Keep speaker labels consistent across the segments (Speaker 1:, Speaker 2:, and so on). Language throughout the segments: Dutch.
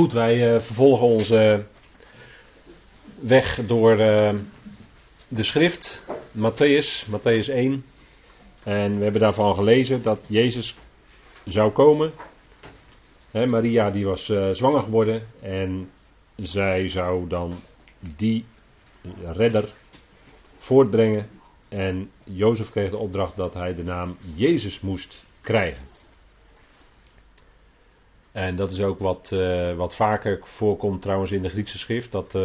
Speaker 1: Goed, wij uh, vervolgen onze weg door uh, de schrift, Matthäus, Matthäus 1. En we hebben daarvan gelezen dat Jezus zou komen. Maria die was uh, zwanger geworden en zij zou dan die redder voortbrengen. En Jozef kreeg de opdracht dat hij de naam Jezus moest krijgen. En dat is ook wat, uh, wat vaker voorkomt trouwens in de Griekse schrift, dat uh,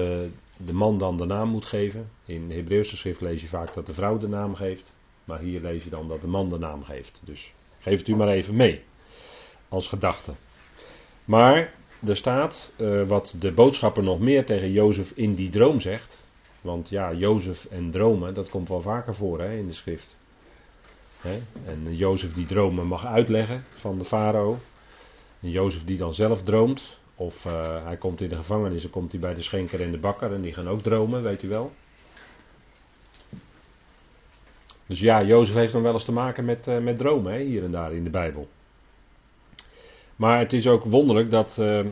Speaker 1: de man dan de naam moet geven. In de Hebreeuwse schrift lees je vaak dat de vrouw de naam geeft, maar hier lees je dan dat de man de naam geeft. Dus geef het u maar even mee, als gedachte. Maar er staat uh, wat de boodschapper nog meer tegen Jozef in die droom zegt. Want ja, Jozef en dromen, dat komt wel vaker voor hè, in de schrift. Hè? En Jozef die dromen mag uitleggen van de farao. En Jozef die dan zelf droomt. Of uh, hij komt in de gevangenis en komt hij bij de schenker en de bakker. En die gaan ook dromen, weet u wel. Dus ja, Jozef heeft dan wel eens te maken met, uh, met dromen, hè, hier en daar in de Bijbel. Maar het is ook wonderlijk dat uh,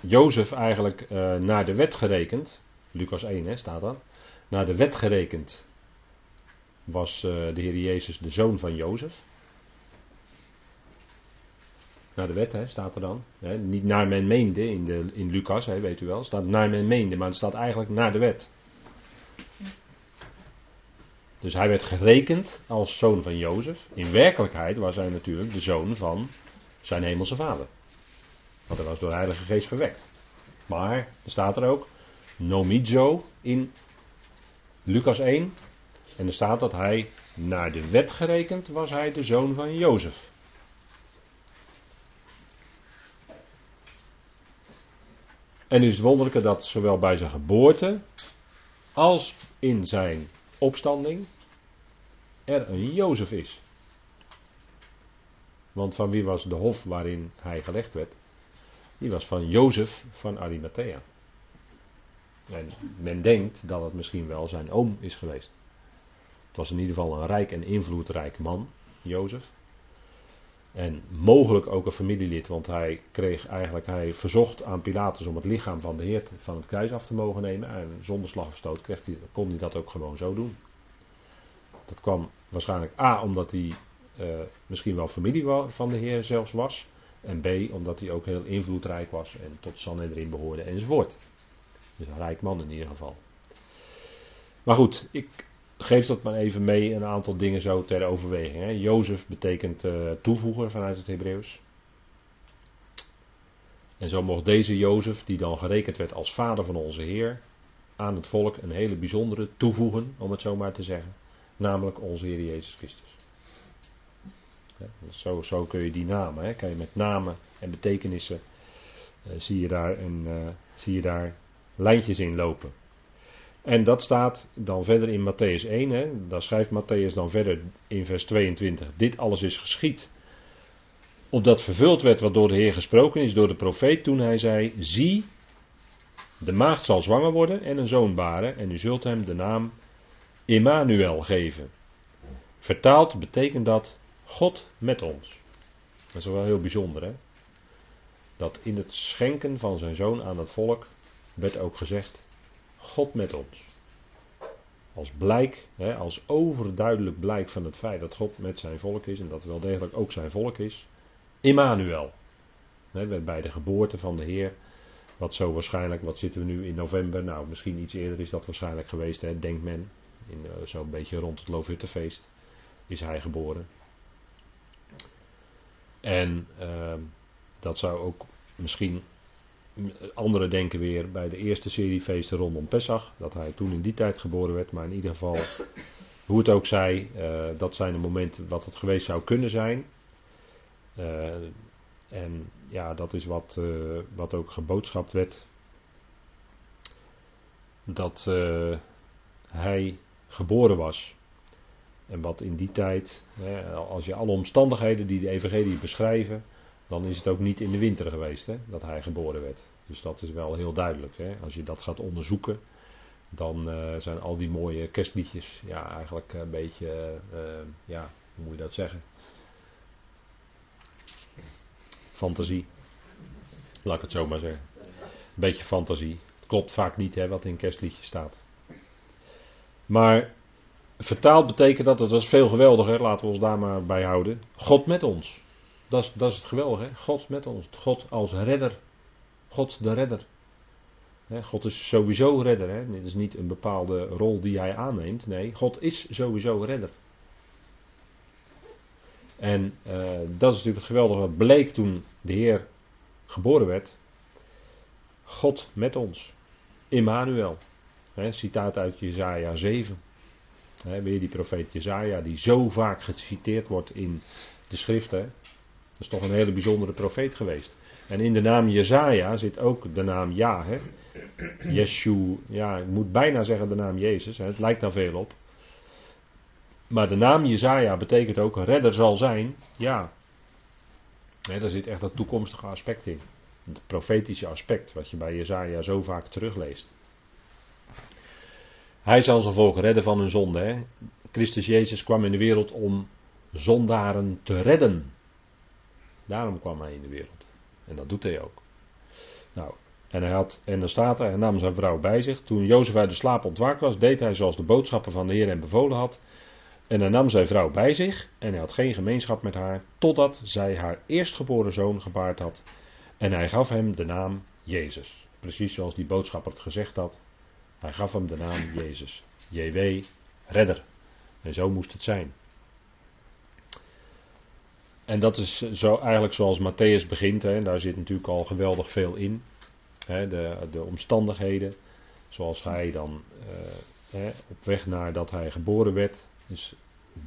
Speaker 1: Jozef eigenlijk naar de wet gerekend. Lucas 1 hè, staat dat. Naar de wet gerekend was de Heer Jezus de zoon van Jozef. Naar de wet, hè, staat er dan. Hè, niet naar men meende in, de, in Lucas, hè, weet u wel. staat naar men meende, maar het staat eigenlijk naar de wet. Dus hij werd gerekend als zoon van Jozef. In werkelijkheid was hij natuurlijk de zoon van zijn hemelse vader. Want hij was door de Heilige Geest verwekt. Maar, er staat er ook, nomizo in Lucas 1. En er staat dat hij naar de wet gerekend was hij de zoon van Jozef. En nu is het wonderlijke dat zowel bij zijn geboorte als in zijn opstanding er een Jozef is. Want van wie was de hof waarin hij gelegd werd? Die was van Jozef van Arimathea. En men denkt dat het misschien wel zijn oom is geweest. Het was in ieder geval een rijk en invloedrijk man, Jozef. En mogelijk ook een familielid, want hij kreeg eigenlijk, hij verzocht aan Pilatus om het lichaam van de Heer van het kruis af te mogen nemen. En zonder slag of stoot kreeg hij, kon hij dat ook gewoon zo doen. Dat kwam waarschijnlijk A, omdat hij uh, misschien wel familie van de Heer zelfs was. En B, omdat hij ook heel invloedrijk was en tot Sanhedrin behoorde enzovoort. Dus een rijk man in ieder geval. Maar goed, ik geef dat maar even mee, een aantal dingen zo ter overweging. Hè. Jozef betekent uh, toevoeger vanuit het Hebreeuws. En zo mocht deze Jozef, die dan gerekend werd als vader van onze Heer, aan het volk een hele bijzondere toevoegen, om het zo maar te zeggen. Namelijk onze Heer Jezus Christus. zo, zo, kun je die namen, hè, kan je met namen en betekenissen, uh, zie, je daar een, uh, zie je daar lijntjes in lopen. En dat staat dan verder in Matthäus 1. Hè, daar schrijft Matthäus dan verder in vers 22. Dit alles is geschied. Opdat vervuld werd wat door de Heer gesproken is door de profeet toen hij zei: Zie, de maagd zal zwanger worden en een zoon baren. En u zult hem de naam Immanuel geven. Vertaald betekent dat God met ons. Dat is wel heel bijzonder hè. Dat in het schenken van zijn zoon aan het volk werd ook gezegd God met ons. Als blijk, hè, als overduidelijk blijk van het feit dat God met zijn volk is en dat wel degelijk ook zijn volk is. Immanuel. Hè, bij de geboorte van de Heer. Wat zo waarschijnlijk, wat zitten we nu in november? Nou, misschien iets eerder is dat waarschijnlijk geweest, hè, denkt men. In, uh, Zo'n beetje rond het Loofhuttenfeest is hij geboren. En uh, dat zou ook misschien Anderen denken weer bij de eerste serie feesten rondom Pesach, dat hij toen in die tijd geboren werd. Maar in ieder geval, hoe het ook zij, uh, dat zijn de momenten wat het geweest zou kunnen zijn. Uh, en ja, dat is wat, uh, wat ook geboodschapt werd. Dat hij geboren was. En wat in die tijd, hè, als je alle omstandigheden die de evangelie beschrijven, dan is het ook niet in de winter geweest hè, dat hij geboren werd. Dus dat is wel heel duidelijk. Hè. Als je dat gaat onderzoeken, dan uh, zijn al die mooie kerstliedjes ja, eigenlijk een beetje, uh, ja, hoe moet je dat zeggen? Fantasie. Laat ik het zo maar zeggen. beetje fantasie. Het klopt vaak niet hè, wat in kerstliedje staat. Maar vertaald betekent dat, dat is veel geweldiger, laten we ons daar maar bij houden. God met ons. Dat is, dat is het geweldige, God met ons. God als redder. God de redder. God is sowieso redder. Hè? Dit is niet een bepaalde rol die hij aanneemt. Nee, God is sowieso redder. En uh, dat is natuurlijk het geweldige wat bleek toen de Heer geboren werd. God met ons. Immanuel. Hè, citaat uit Jezaja 7. Hè, weer die profeet Jezaja die zo vaak geciteerd wordt in de schriften. Dat is toch een hele bijzondere profeet geweest. En in de naam Jezaja zit ook de naam Ja. Hè? Yeshua, ja, ik moet bijna zeggen de naam Jezus. Hè? Het lijkt daar veel op. Maar de naam Jezaja betekent ook redder zal zijn. Ja. Daar zit echt dat toekomstige aspect in. Het profetische aspect, wat je bij Jezaja zo vaak terugleest. Hij zal zijn volk redden van hun zonde. Hè? Christus Jezus kwam in de wereld om zondaren te redden. Daarom kwam hij in de wereld. En dat doet hij ook. Nou, en, hij had, en dan staat er, hij nam zijn vrouw bij zich. Toen Jozef uit de slaap ontwaakt was, deed hij zoals de boodschapper van de Heer hem bevolen had. En hij nam zijn vrouw bij zich en hij had geen gemeenschap met haar, totdat zij haar eerstgeboren zoon gebaard had. En hij gaf hem de naam Jezus. Precies zoals die boodschapper het gezegd had. Hij gaf hem de naam Jezus. JW, redder. En zo moest het zijn. En dat is zo eigenlijk zoals Matthäus begint. Hè. Daar zit natuurlijk al geweldig veel in. Hè, de, de omstandigheden. Zoals hij dan uh, hè, op weg naar dat hij geboren werd. Dus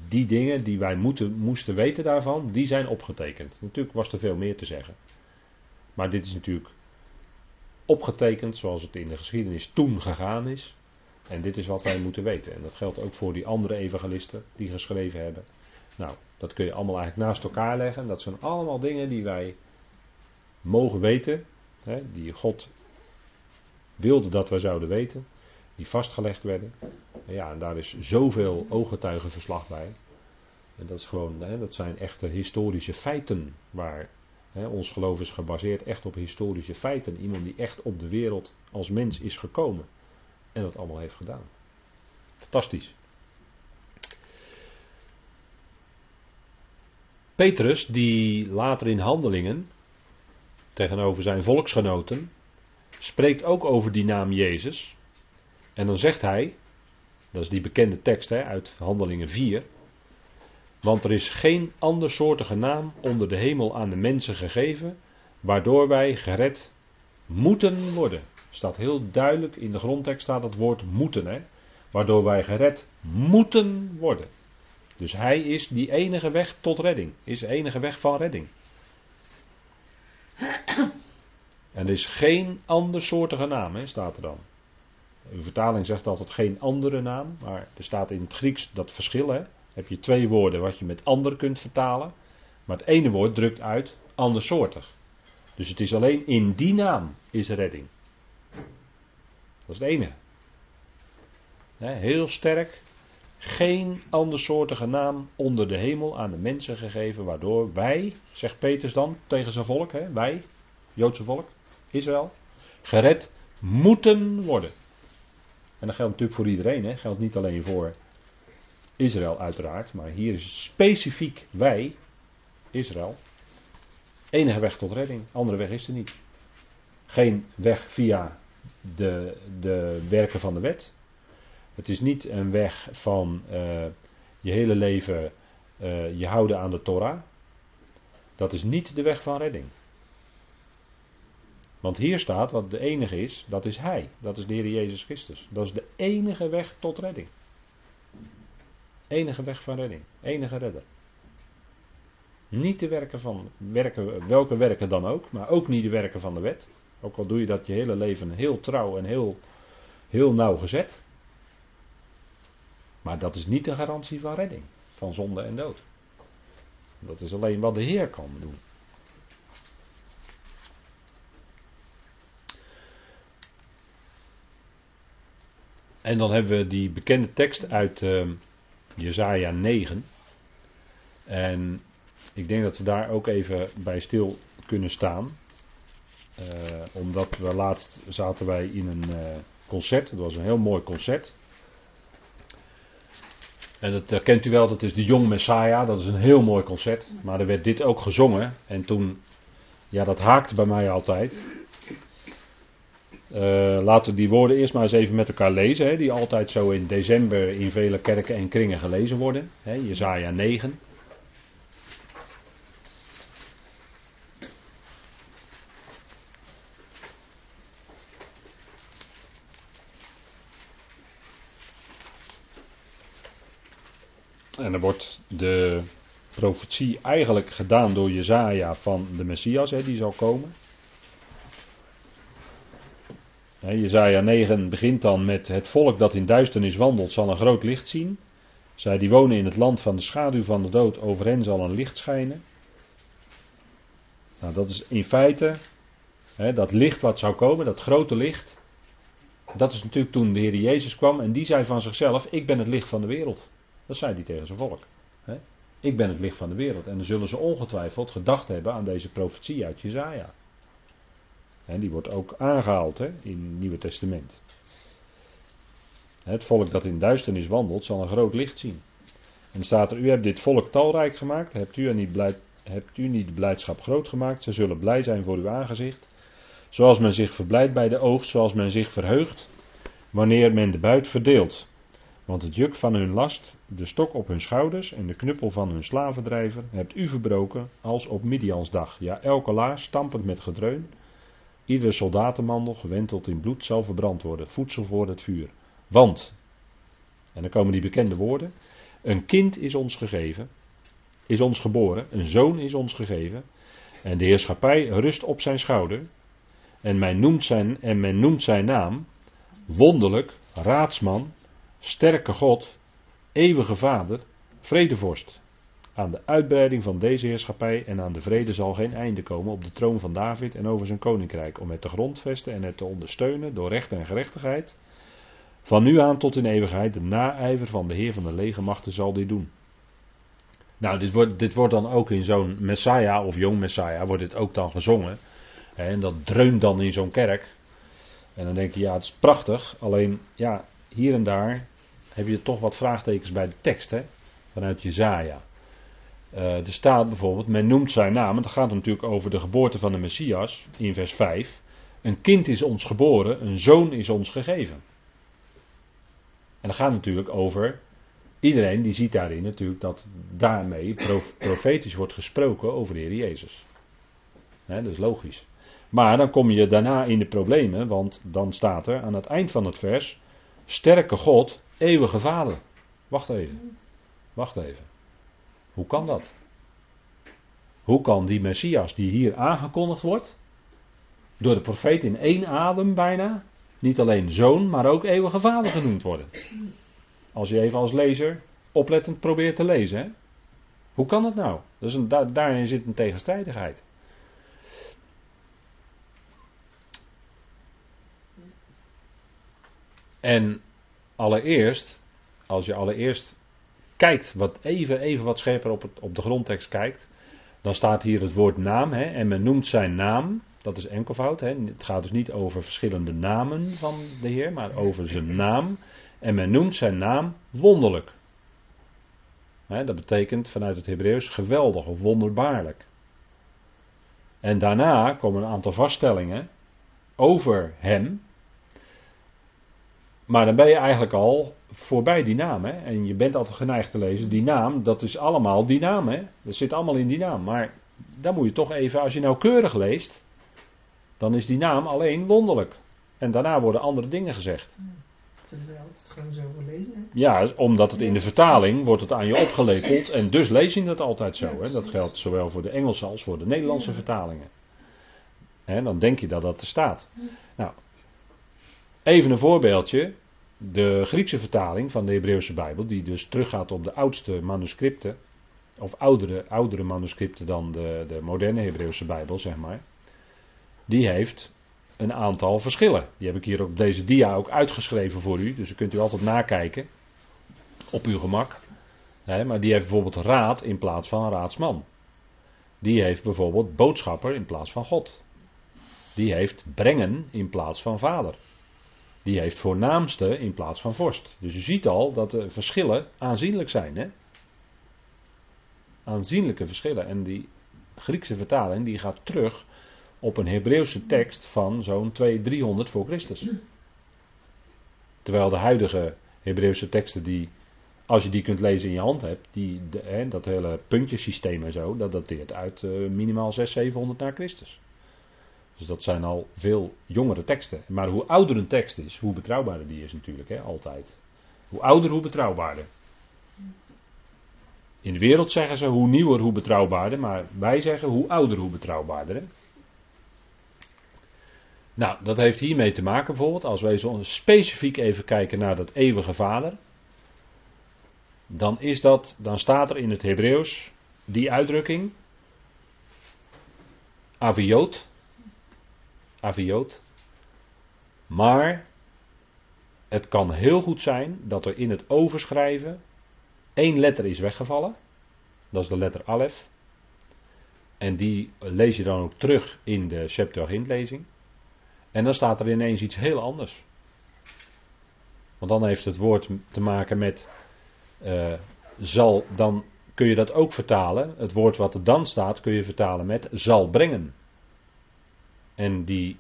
Speaker 1: die dingen die wij moeten, moesten weten daarvan, die zijn opgetekend. Natuurlijk was er veel meer te zeggen. Maar dit is natuurlijk opgetekend zoals het in de geschiedenis toen gegaan is. En dit is wat wij moeten weten. En dat geldt ook voor die andere evangelisten die geschreven hebben. Nou, dat kun je allemaal eigenlijk naast elkaar leggen. Dat zijn allemaal dingen die wij mogen weten. Hè, die God wilde dat wij zouden weten. Die vastgelegd werden. En ja, en daar is zoveel ooggetuigenverslag bij. En dat, is gewoon, hè, dat zijn echte historische feiten. Waar hè, ons geloof is gebaseerd echt op historische feiten. Iemand die echt op de wereld als mens is gekomen. En dat allemaal heeft gedaan. Fantastisch. Petrus, die later in handelingen tegenover zijn volksgenoten spreekt ook over die naam Jezus. En dan zegt hij, dat is die bekende tekst hè, uit Handelingen 4. Want er is geen andersoortige naam onder de hemel aan de mensen gegeven, waardoor wij gered moeten worden. Staat heel duidelijk in de grondtekst staat het woord moeten, hè? waardoor wij gered moeten worden. Dus hij is die enige weg tot redding, is de enige weg van redding. En er is geen andersoortige naam, hè, staat er dan. Uw vertaling zegt altijd geen andere naam, maar er staat in het Grieks dat verschil. Hè. Heb je twee woorden wat je met ander kunt vertalen, maar het ene woord drukt uit andersoortig. Dus het is alleen in die naam is redding. Dat is het enige. heel sterk. Geen andersoortige naam onder de hemel aan de mensen gegeven, waardoor wij, zegt Petrus dan tegen zijn volk, hè, wij, Joodse volk, Israël, gered moeten worden. En dat geldt natuurlijk voor iedereen, hè? geldt niet alleen voor Israël uiteraard, maar hier is specifiek wij, Israël, enige weg tot redding, andere weg is er niet. Geen weg via de, de werken van de wet. Het is niet een weg van uh, je hele leven uh, je houden aan de Torah. Dat is niet de weg van redding. Want hier staat wat de enige is, dat is Hij. Dat is de Heer Jezus Christus. Dat is de enige weg tot redding. Enige weg van redding. Enige redder. Niet de werken van, werken, welke werken dan ook, maar ook niet de werken van de wet. Ook al doe je dat je hele leven heel trouw en heel, heel nauwgezet. Maar dat is niet de garantie van redding, van zonde en dood. Dat is alleen wat de Heer kan doen. En dan hebben we die bekende tekst uit uh, Jezaja 9. En ik denk dat we daar ook even bij stil kunnen staan. omdat we laatst zaten wij in een concert. Het was een heel mooi concert. En dat uh, kent u wel, dat is de Jong Messiah. Dat is een heel mooi concert. Maar er werd dit ook gezongen. En toen, ja, dat haakte bij mij altijd. Uh, laten we die woorden eerst maar eens even met elkaar lezen. Hè, die altijd zo in december in vele kerken en kringen gelezen worden. Hè, Jezaja 9. En dan wordt de profetie eigenlijk gedaan door Jezaja van de Messias, hè, die zal komen. Jezaja 9 begint dan met het volk dat in duisternis wandelt zal een groot licht zien. Zij die wonen in het land van de schaduw van de dood, over hen zal een licht schijnen. Nou, dat is in feite dat licht wat zou komen, dat grote licht. Dat is natuurlijk toen de Heer Jezus kwam en die zei van zichzelf: Ik ben het licht van de wereld. Dat zei hij tegen zijn volk. Ik ben het licht van de wereld. En dan zullen ze ongetwijfeld gedacht hebben aan deze profetie uit Jezaja. En die wordt ook aangehaald in het Nieuwe Testament. Het volk dat in duisternis wandelt, zal een groot licht zien. En staat er: U hebt dit volk talrijk gemaakt. Hebt u, niet hebt u niet de blijdschap groot gemaakt? Ze zullen blij zijn voor uw aangezicht. Zoals men zich verblijdt bij de oogst, zoals men zich verheugt. Wanneer men de buit verdeelt. Want het juk van hun last, de stok op hun schouders en de knuppel van hun slavendrijver hebt u verbroken als op Midians dag. Ja, elke laars stampend met gedreun. Iedere soldatenmandel gewenteld in bloed zal verbrand worden, voedsel voor het vuur. Want, en dan komen die bekende woorden, een kind is ons gegeven, is ons geboren, een zoon is ons gegeven, en de heerschappij rust op zijn schouder, en men noemt zijn, en men noemt zijn naam, wonderlijk, raadsman, sterke God, eeuwige Vader, vredevorst. Aan de uitbreiding van deze heerschappij en aan de vrede zal geen einde komen op de troon van David en over zijn koninkrijk, om het te grondvesten en het te ondersteunen door recht en gerechtigheid. Van nu aan tot in eeuwigheid, de naijver van de Heer van de legermachten zal dit doen. Nou, dit wordt, dit wordt dan ook in zo'n Messiah of jong Messiah, wordt dit ook dan gezongen. En dat dreunt dan in zo'n kerk. En dan denk je, ja, het is prachtig. Alleen, ja, hier en daar heb je toch wat vraagtekens bij de tekst, hè? vanuit Jezaja. Uh, er staat bijvoorbeeld, men noemt zijn naam, en dat gaat natuurlijk over de geboorte van de Messias, in vers 5. Een kind is ons geboren, een zoon is ons gegeven. En dat gaat natuurlijk over iedereen die ziet daarin natuurlijk dat daarmee profetisch wordt gesproken over de Heer Jezus. dat is logisch. Maar dan kom je daarna in de problemen, want dan staat er aan het eind van het vers: Sterke God, eeuwige Vader. Wacht even. Wacht even. Hoe kan dat? Hoe kan die Messias die hier aangekondigd wordt, door de profeet in één adem bijna, niet alleen zoon, maar ook eeuwige vader genoemd worden? Als je even als lezer oplettend probeert te lezen. Hè? Hoe kan dat nou? Dus een, daarin zit een tegenstrijdigheid. En allereerst, als je allereerst kijkt, wat even, even wat scherper op, op de grondtekst kijkt, dan staat hier het woord naam hè, en men noemt zijn naam. Dat is enkelvoud. Hè. Het gaat dus niet over verschillende namen van de Heer, maar over zijn naam. En men noemt zijn naam wonderlijk. Hè, dat betekent vanuit het Hebreeuws geweldig of wonderbaarlijk. En daarna komen een aantal vaststellingen over hem. Maar dan ben je eigenlijk al voorbij die naam. Hè? En je bent altijd geneigd te lezen, die naam, dat is allemaal die naam. Hè? Dat zit allemaal in die naam. Maar dan moet je toch even, als je nauwkeurig leest, dan is die naam alleen wonderlijk. En daarna worden andere dingen gezegd.
Speaker 2: Terwijl het gewoon zo lezen.
Speaker 1: Ja, omdat het in de vertaling wordt het aan je opgelepeld. En dus lees je het altijd zo. Hè? Dat geldt zowel voor de Engelse als voor de Nederlandse vertalingen. En dan denk je dat dat er staat. Nou, Even een voorbeeldje. De Griekse vertaling van de Hebreeuwse Bijbel, die dus teruggaat op de oudste manuscripten, of oudere, oudere manuscripten dan de, de moderne Hebreeuwse Bijbel, zeg maar, die heeft een aantal verschillen. Die heb ik hier op deze dia ook uitgeschreven voor u, dus kunt u altijd nakijken op uw gemak. maar die heeft bijvoorbeeld raad in plaats van raadsman. Die heeft bijvoorbeeld boodschapper in plaats van God. Die heeft brengen in plaats van vader. Die heeft voornaamste in plaats van vorst. Dus u ziet al dat de verschillen aanzienlijk zijn. Hè? Aanzienlijke verschillen. En die Griekse vertaling die gaat terug op een Hebreeuwse tekst van zo'n 200, 300 voor Christus. Terwijl de huidige Hebreeuwse teksten die, als je die kunt lezen in je hand hebt, die, de, dat hele puntjesysteem en zo, dat dateert uit uh, minimaal 600, 700 na Christus. Dus dat zijn al veel jongere teksten. Maar hoe ouder een tekst is, hoe betrouwbaarder die is natuurlijk, hè, altijd. Hoe ouder, hoe betrouwbaarder. In de wereld zeggen ze hoe nieuwer, hoe betrouwbaarder, maar wij zeggen hoe ouder, hoe betrouwbaarder. Hè? Nou, dat heeft hiermee te maken bijvoorbeeld, als wij zo specifiek even kijken naar dat eeuwige vader, dan is dat, dan staat er in het Hebreeuws die uitdrukking, aviot, aviot, maar het kan heel goed zijn dat er in het overschrijven één letter is weggevallen, dat is de letter alef, en die lees je dan ook terug in de Septuagintlezing. En dan staat er ineens iets heel anders. Want dan heeft het woord te maken met uh, zal, dan kun je dat ook vertalen. Het woord wat er dan staat kun je vertalen met zal brengen. En, die,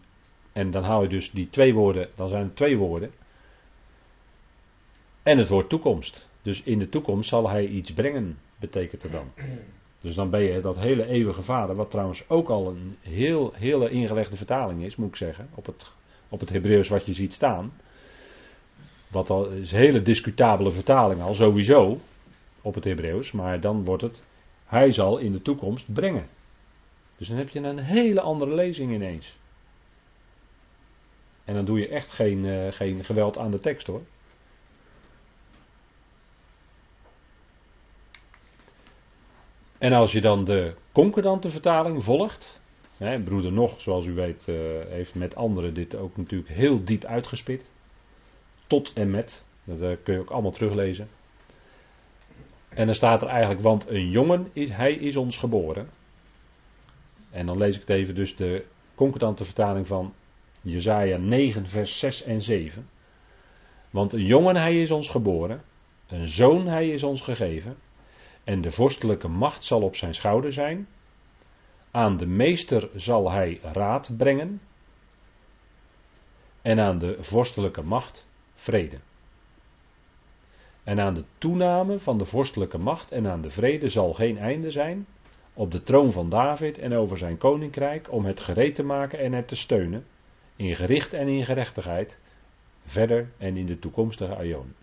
Speaker 1: en dan hou je dus die twee woorden, dan zijn het twee woorden. En het woord toekomst. Dus in de toekomst zal hij iets brengen, betekent er dan. Dus dan ben je dat hele eeuwige vader, wat trouwens ook al een heel, hele ingelegde vertaling is, moet ik zeggen, op het, op het Hebreeuws wat je ziet staan. Wat al is een hele discutabele vertaling al, sowieso, op het Hebreeuws, maar dan wordt het, hij zal in de toekomst brengen. Dus dan heb je een hele andere lezing ineens. En dan doe je echt geen, uh, geen geweld aan de tekst hoor. En als je dan de concordante vertaling volgt. Hè, broeder Nog, zoals u weet, uh, heeft met anderen dit ook natuurlijk heel diep uitgespit. Tot en met. Dat uh, kun je ook allemaal teruglezen. En dan staat er eigenlijk, want een jongen is, hij is ons geboren. En dan lees ik het even, dus de concordante vertaling van Jezaja 9, vers 6 en 7. Want een jongen hij is ons geboren, een zoon hij is ons gegeven. En de vorstelijke macht zal op zijn schouder zijn. Aan de meester zal hij raad brengen. En aan de vorstelijke macht vrede. En aan de toename van de vorstelijke macht en aan de vrede zal geen einde zijn. Op de troon van David en over zijn koninkrijk om het gereed te maken en het te steunen. In gericht en in gerechtigheid. Verder en in de toekomstige aion.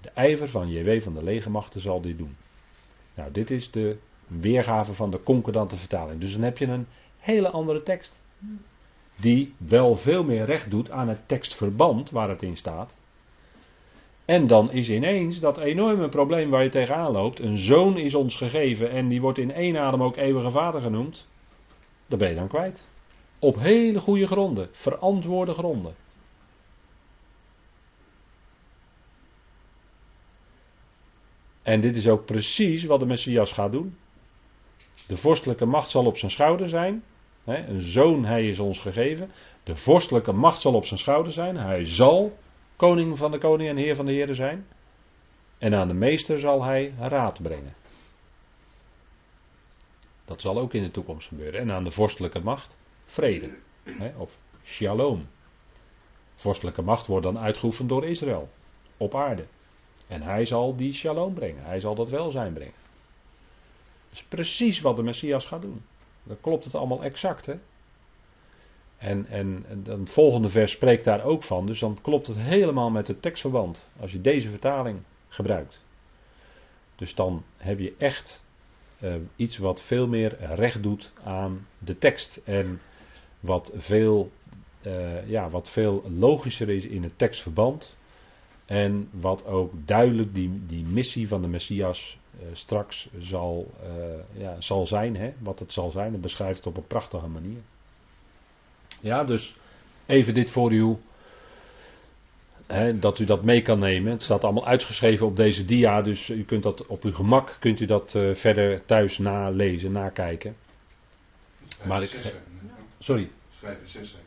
Speaker 1: De ijver van JW van de legermachten zal dit doen. Nou, dit is de weergave van de concordante vertaling. Dus dan heb je een hele andere tekst. Die wel veel meer recht doet aan het tekstverband waar het in staat. En dan is ineens dat enorme probleem waar je tegenaan loopt. Een zoon is ons gegeven en die wordt in één adem ook eeuwige vader genoemd. Dat ben je dan kwijt. Op hele goede gronden, verantwoorde gronden. En dit is ook precies wat de Messias gaat doen. De vorstelijke macht zal op zijn schouder zijn. Een zoon, hij is ons gegeven. De vorstelijke macht zal op zijn schouder zijn. Hij zal koning van de koning en heer van de heren zijn. En aan de meester zal hij raad brengen. Dat zal ook in de toekomst gebeuren. En aan de vorstelijke macht vrede. Of shalom. Vorstelijke macht wordt dan uitgeoefend door Israël. Op aarde. En hij zal die shalom brengen. Hij zal dat welzijn brengen. Dat is precies wat de Messias gaat doen. Dan klopt het allemaal exact. Hè? En, en, en het volgende vers spreekt daar ook van. Dus dan klopt het helemaal met het tekstverband. Als je deze vertaling gebruikt. Dus dan heb je echt uh, iets wat veel meer recht doet aan de tekst. En wat veel, uh, ja, wat veel logischer is in het tekstverband. En wat ook duidelijk die, die missie van de Messias uh, straks zal, ja, zal zijn. Hè? Wat het zal zijn. Dat beschrijft het op een prachtige manier. Ja, dus even dit voor u. Hè, dat u dat mee kan nemen. Het staat allemaal uitgeschreven op deze dia. Dus u kunt dat op uw gemak kunt u dat uh, verder thuis nalezen, nakijken. Maar ik, sorry.
Speaker 3: 5 en 6 zijn.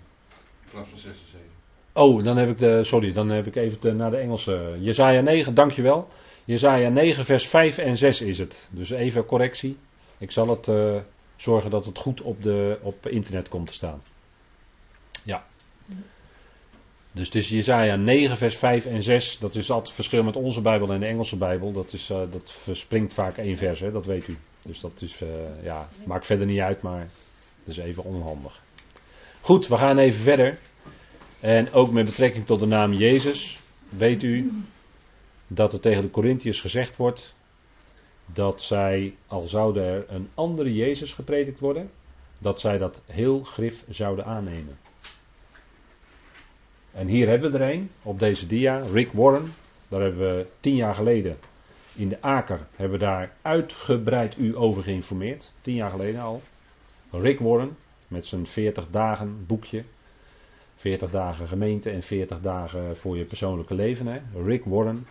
Speaker 3: plaats van 6 en 7.
Speaker 1: Oh, dan heb ik de, sorry, dan heb ik even de, naar de Engelse. Jezaja 9, dankjewel. Jezaja 9, vers 5 en 6 is het. Dus even correctie. Ik zal het uh, zorgen dat het goed op, de, op internet komt te staan. Dus is Jezaja 9, vers 5 en 6. Dat is altijd het verschil met onze Bijbel en de Engelse Bijbel. Dat, is, uh, dat verspringt vaak één vers, hè, dat weet u. Dus dat is, uh, ja, maakt verder niet uit, maar dat is even onhandig. Goed, we gaan even verder. En ook met betrekking tot de naam Jezus, weet u dat er tegen de Corinthiërs gezegd wordt dat zij, al zou er een andere Jezus gepredikt worden, dat zij dat heel grif zouden aannemen. En hier hebben we er een, op deze dia, Rick Warren. Daar hebben we tien jaar geleden in de Aker, hebben daar uitgebreid u over geïnformeerd. Tien jaar geleden al. Rick Warren, met zijn 40 dagen boekje. 40 dagen gemeente en 40 dagen voor je persoonlijke leven. Hè? Rick Warren.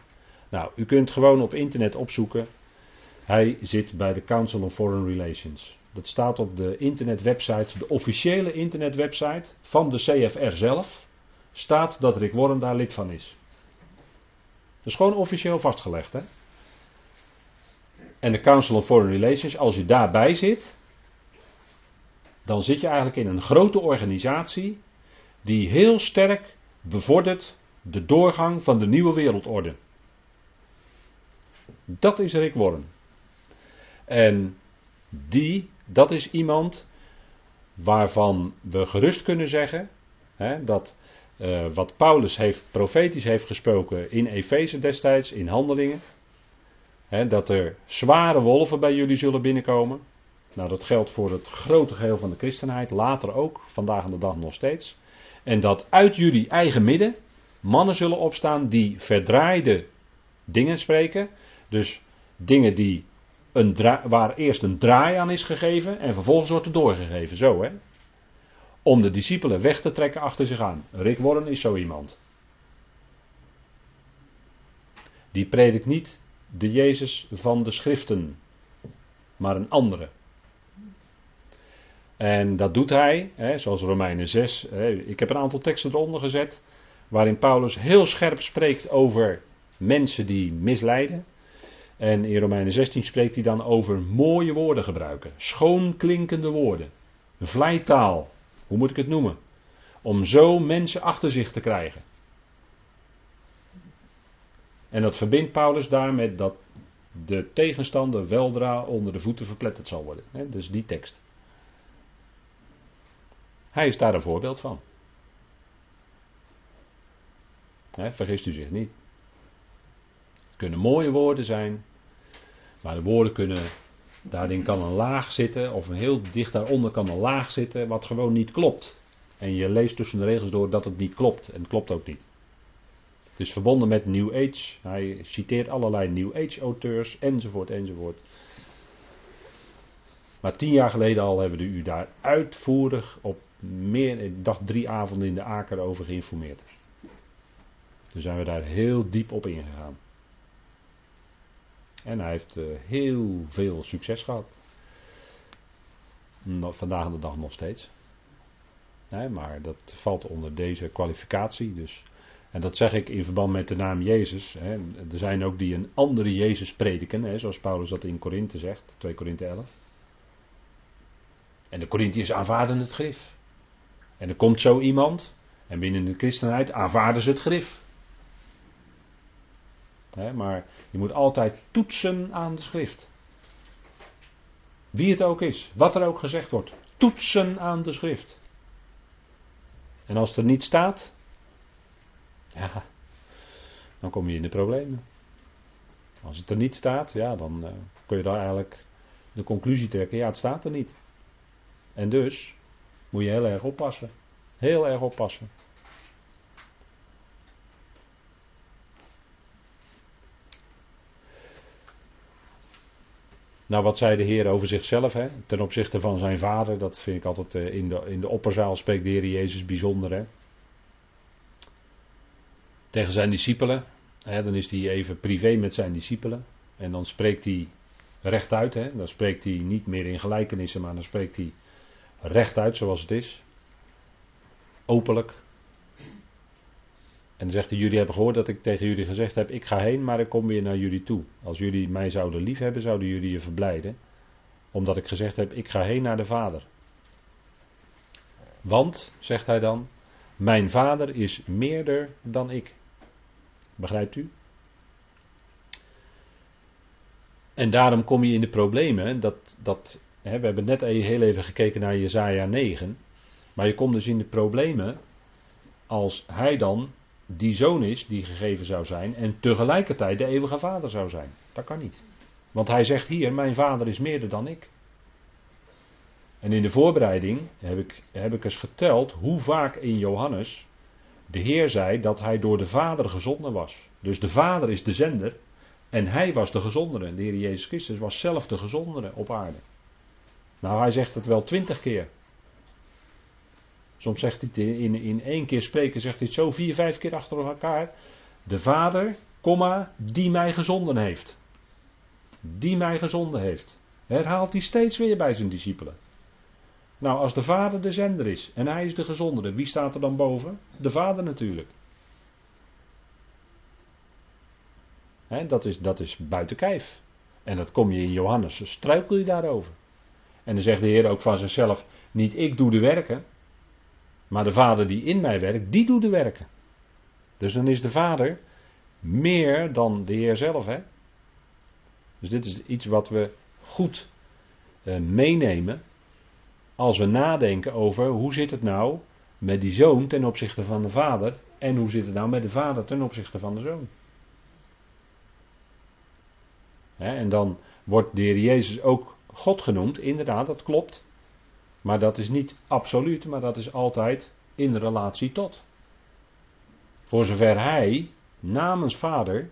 Speaker 1: Nou, u kunt gewoon op internet opzoeken. Hij zit bij de Council on Foreign Relations. Dat staat op de internetwebsite, de officiële internetwebsite van de CFR zelf. Staat dat Rick Warren daar lid van is. Dat is gewoon officieel vastgelegd. Hè? En de Council on Foreign Relations, als u daarbij zit, dan zit je eigenlijk in een grote organisatie die heel sterk bevordert de doorgang van de nieuwe wereldorde. Dat is Rick Warren. En die, dat is iemand waarvan we gerust kunnen zeggen hè, dat uh, wat Paulus heeft, profetisch heeft gesproken in Efeze destijds, in handelingen, hè, dat er zware wolven bij jullie zullen binnenkomen. Nou, dat geldt voor het grote geheel van de christenheid, later ook, vandaag aan de dag nog steeds. En dat uit jullie eigen midden mannen zullen opstaan die verdraaide dingen spreken. Dus dingen die een waar eerst een draai aan is gegeven en vervolgens wordt er doorgegeven. Zo hè. Om de discipelen weg te trekken achter zich aan. Rick Warren is zo iemand. Die predikt niet de Jezus van de schriften, maar een andere. En dat doet hij, hè, zoals Romeinen 6. Hè, ik heb een aantal teksten eronder gezet. Waarin Paulus heel scherp spreekt over mensen die misleiden. En in Romeinen 16 spreekt hij dan over mooie woorden gebruiken. Schoonklinkende woorden. Vlijtaal. Hoe moet ik het noemen? Om zo mensen achter zich te krijgen. En dat verbindt Paulus daarmee dat de tegenstander weldra onder de voeten verpletterd zal worden. Dus die tekst. Hij is daar een voorbeeld van. vergist u zich niet. Het kunnen mooie woorden zijn, maar de woorden kunnen, daarin kan een laag zitten, of een heel dicht daaronder kan een laag zitten, wat gewoon niet klopt. En je leest tussen de regels door dat het niet klopt, en het klopt ook niet. Het is verbonden met New Age. Hij citeert allerlei New Age auteurs, enzovoort, enzovoort. Maar tien jaar geleden al hebben we u daar uitvoerig op meer, ik dacht drie avonden in de Aker over geïnformeerd. Dus zijn we daar heel diep op ingegaan. En hij heeft uh, heel veel succes gehad. Vandaag de dag nog steeds. Maar dat valt onder deze kwalificatie. Dus. En dat zeg ik in verband met de naam Jezus. Hè. Er zijn ook die een andere Jezus prediken, hè, zoals Paulus dat in Korinthe zegt, 2 Korinthe 11. En de Corinthiërs aanvaarden het grif. En er komt zo iemand, en binnen de christenheid aanvaarden ze het grif. Maar je moet altijd toetsen aan de schrift. Wie het ook is, wat er ook gezegd wordt, toetsen aan de schrift. En als het er niet staat, ja, dan kom je in de problemen. Als het er niet staat, ja, dan uh, kun je daar eigenlijk de conclusie trekken, ja, het staat er niet. En dus moet je heel erg oppassen. Heel erg oppassen. Nou, wat zei de Heer over zichzelf hè? ten opzichte van zijn vader? Dat vind ik altijd eh, in de, in de opperzaal spreekt de Heer Jezus bijzonder. Hè? Tegen zijn discipelen. Hè? Dan is hij even privé met zijn discipelen. En dan spreekt hij rechtuit. Hè? Dan spreekt hij niet meer in gelijkenissen, maar dan spreekt hij rechtuit zoals het is. Openlijk. En dan zegt hij, jullie hebben gehoord dat ik tegen jullie gezegd heb, ik ga heen, maar ik kom weer naar jullie toe. Als jullie mij zouden liefhebben, zouden jullie je verblijden. Omdat ik gezegd heb, ik ga heen naar de Vader. Want, zegt hij dan, mijn Vader is meerder dan ik. Begrijpt u? En daarom kom je in de problemen. Dat, dat, hè, we hebben net heel even gekeken naar Jezaja 9. Maar je komt dus in de problemen als hij dan die zoon is die gegeven zou zijn en tegelijkertijd de eeuwige vader zou zijn. Dat kan niet. Want hij zegt hier, mijn vader is meerder dan ik. En in de voorbereiding heb ik, heb ik eens geteld hoe vaak in Johannes de Heer zei dat hij door de Vader gezonden was. Dus de Vader is de zender en hij was de gezondere. De Heer Jezus Christus was zelf de gezondere op aarde. Nou, hij zegt het wel twintig keer. Soms zegt hij in, in één keer spreken, zegt hij het zo vier, vijf keer achter elkaar. De Vader, komma, die mij gezonden heeft. Die mij gezonden heeft. Herhaalt hij steeds weer bij zijn discipelen. Nou, als de Vader de zender is en hij is de gezondere, wie staat er dan boven? De Vader natuurlijk. dat, is, dat is buiten kijf. En dat kom je in Johannes, struikel je daarover. En dan zegt de Heer ook van zichzelf: Niet ik doe de werken, maar de Vader die in mij werkt, die doet de werken. Dus dan is de Vader meer dan de Heer zelf. Hè? Dus dit is iets wat we goed eh, meenemen als we nadenken over hoe zit het nou met die zoon ten opzichte van de vader en hoe zit het nou met de vader ten opzichte van de zoon. en dan wordt de Heer Jezus ook God genoemd, inderdaad, dat klopt. Maar dat is niet absoluut, maar dat is altijd in relatie tot. Voor zover hij namens vader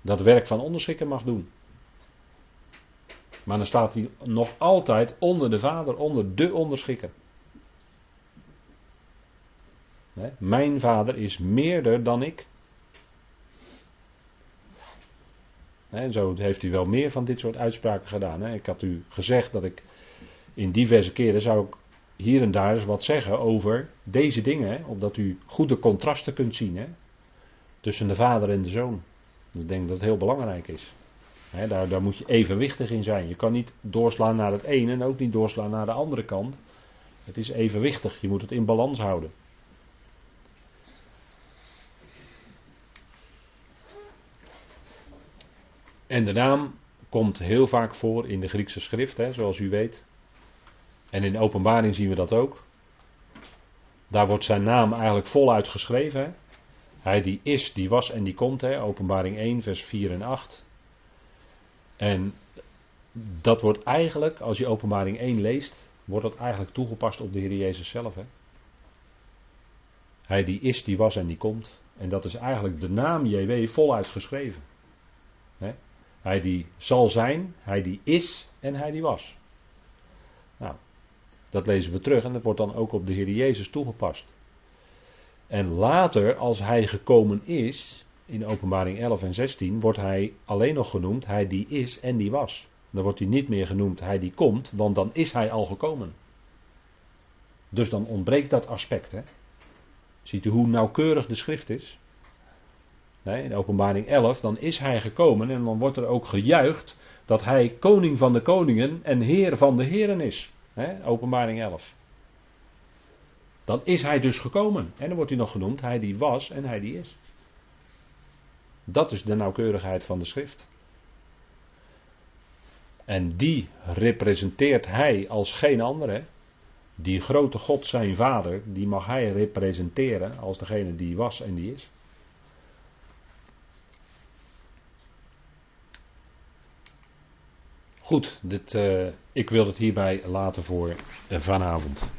Speaker 1: dat werk van onderschikken mag doen. Maar dan staat hij nog altijd onder de vader, onder de onderschikker. Mijn vader is meerder dan ik. En zo heeft hij wel meer van dit soort uitspraken gedaan. Ik had u gezegd dat ik in diverse keren zou ik hier en daar eens wat zeggen over deze dingen. Opdat u goede contrasten kunt zien hè, tussen de vader en de zoon. Ik denk dat het heel belangrijk is daar, daar moet je evenwichtig in zijn. Je kan niet doorslaan naar het ene en ook niet doorslaan naar de andere kant. Het is evenwichtig, je moet het in balans houden. En de naam komt heel vaak voor in de Griekse schrift, hè, zoals u weet. En in de openbaring zien we dat ook. Daar wordt zijn naam eigenlijk voluit geschreven. Hij die is, die was en die komt. Hè. Openbaring 1, vers 4 en 8. En dat wordt eigenlijk, als je openbaring 1 leest, wordt dat eigenlijk toegepast op de Heer Jezus zelf. Hè? Hij die is, die was en die komt. En dat is eigenlijk de naam JW voluit geschreven. Hè? Hij die zal zijn, hij die is en hij die was. Nou, dat lezen we terug en dat wordt dan ook op de Heer Jezus toegepast. En later, als hij gekomen is, in openbaring 11 en 16 wordt hij alleen nog genoemd hij die is en die was. Dan wordt hij niet meer genoemd hij die komt, want dan is hij al gekomen. Dus dan ontbreekt dat aspect. Hè? Ziet u hoe nauwkeurig de schrift is? Nee, in openbaring 11, dan is hij gekomen en dan wordt er ook gejuicht dat hij koning van de koningen en heer van de heren is. Openbaring 11. Dan is hij dus gekomen. En dan wordt hij nog genoemd hij die was en hij die is. Dat is de nauwkeurigheid van de schrift. En die representeert hij als geen andere. Die grote God, zijn vader, die mag hij representeren als degene die was en die is. Goed, dit, uh, ik wil het hierbij laten voor vanavond.